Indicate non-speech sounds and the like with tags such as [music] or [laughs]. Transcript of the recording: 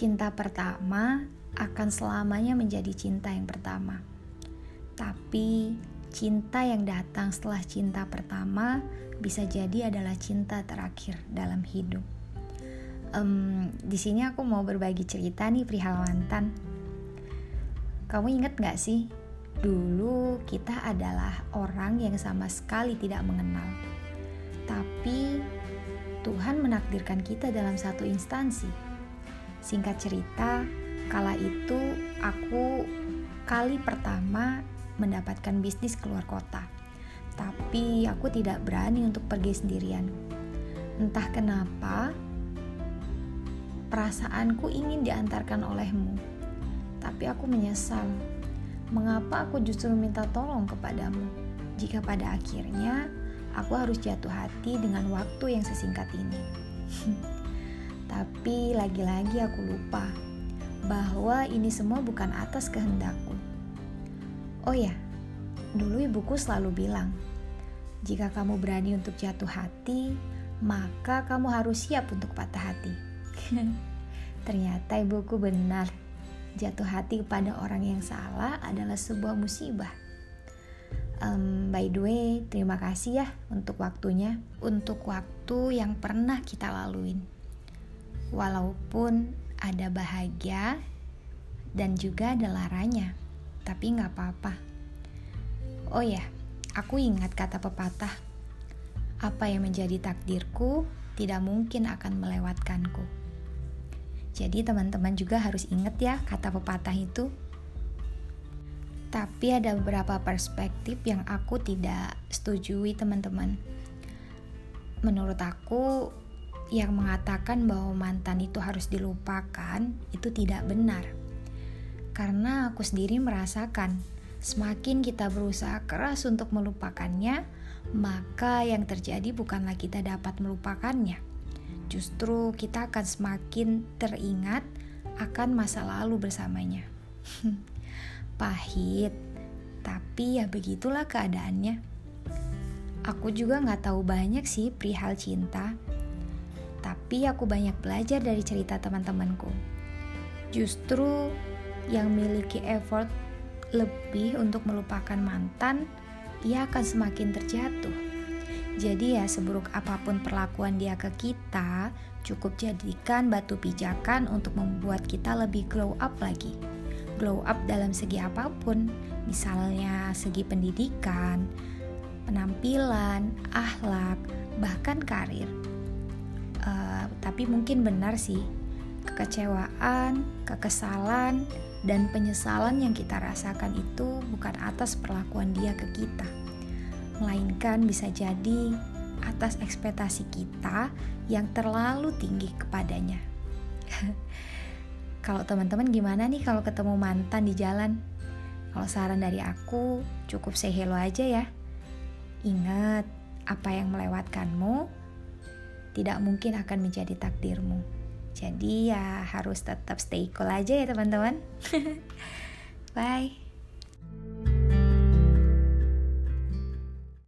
cinta pertama akan selamanya menjadi cinta yang pertama. Tapi cinta yang datang setelah cinta pertama bisa jadi adalah cinta terakhir dalam hidup. Um, di sini aku mau berbagi cerita nih perihal mantan. Kamu inget gak sih? Dulu kita adalah orang yang sama sekali tidak mengenal. Tapi Tuhan menakdirkan kita dalam satu instansi. Singkat cerita, kala itu aku kali pertama mendapatkan bisnis keluar kota. Tapi aku tidak berani untuk pergi sendirian. Entah kenapa, perasaanku ingin diantarkan olehmu tapi aku menyesal. Mengapa aku justru meminta tolong kepadamu? Jika pada akhirnya aku harus jatuh hati dengan waktu yang sesingkat ini. [laughs] tapi lagi-lagi aku lupa bahwa ini semua bukan atas kehendakku. Oh ya, dulu ibuku selalu bilang, jika kamu berani untuk jatuh hati, maka kamu harus siap untuk patah hati. [laughs] Ternyata ibuku benar jatuh hati kepada orang yang salah adalah sebuah musibah. Um, by the way, terima kasih ya untuk waktunya, untuk waktu yang pernah kita laluin. Walaupun ada bahagia dan juga ada laranya, tapi nggak apa-apa. Oh ya, aku ingat kata pepatah, apa yang menjadi takdirku tidak mungkin akan melewatkanku. Jadi teman-teman juga harus ingat ya kata pepatah itu. Tapi ada beberapa perspektif yang aku tidak setujui teman-teman. Menurut aku yang mengatakan bahwa mantan itu harus dilupakan itu tidak benar. Karena aku sendiri merasakan semakin kita berusaha keras untuk melupakannya, maka yang terjadi bukanlah kita dapat melupakannya justru kita akan semakin teringat akan masa lalu bersamanya. [laughs] Pahit, tapi ya begitulah keadaannya. Aku juga nggak tahu banyak sih perihal cinta, tapi aku banyak belajar dari cerita teman-temanku. Justru yang memiliki effort lebih untuk melupakan mantan, ia akan semakin terjatuh jadi ya seburuk apa pun perlakuan dia ke kita, cukup jadikan batu pijakan untuk membuat kita lebih glow up lagi. Glow up dalam segi apa pun, misalnya segi pendidikan, penampilan, akhlak, bahkan karir. Uh, tapi mungkin benar sih, kekecewaan, kekesalan, dan penyesalan yang kita rasakan itu bukan atas perlakuan dia ke kita melainkan bisa jadi atas ekspektasi kita yang terlalu tinggi kepadanya. [laughs] kalau teman-teman gimana nih kalau ketemu mantan di jalan? Kalau saran dari aku, cukup say hello aja ya. Ingat, apa yang melewatkanmu tidak mungkin akan menjadi takdirmu. Jadi ya harus tetap stay cool aja ya teman-teman. [laughs] Bye.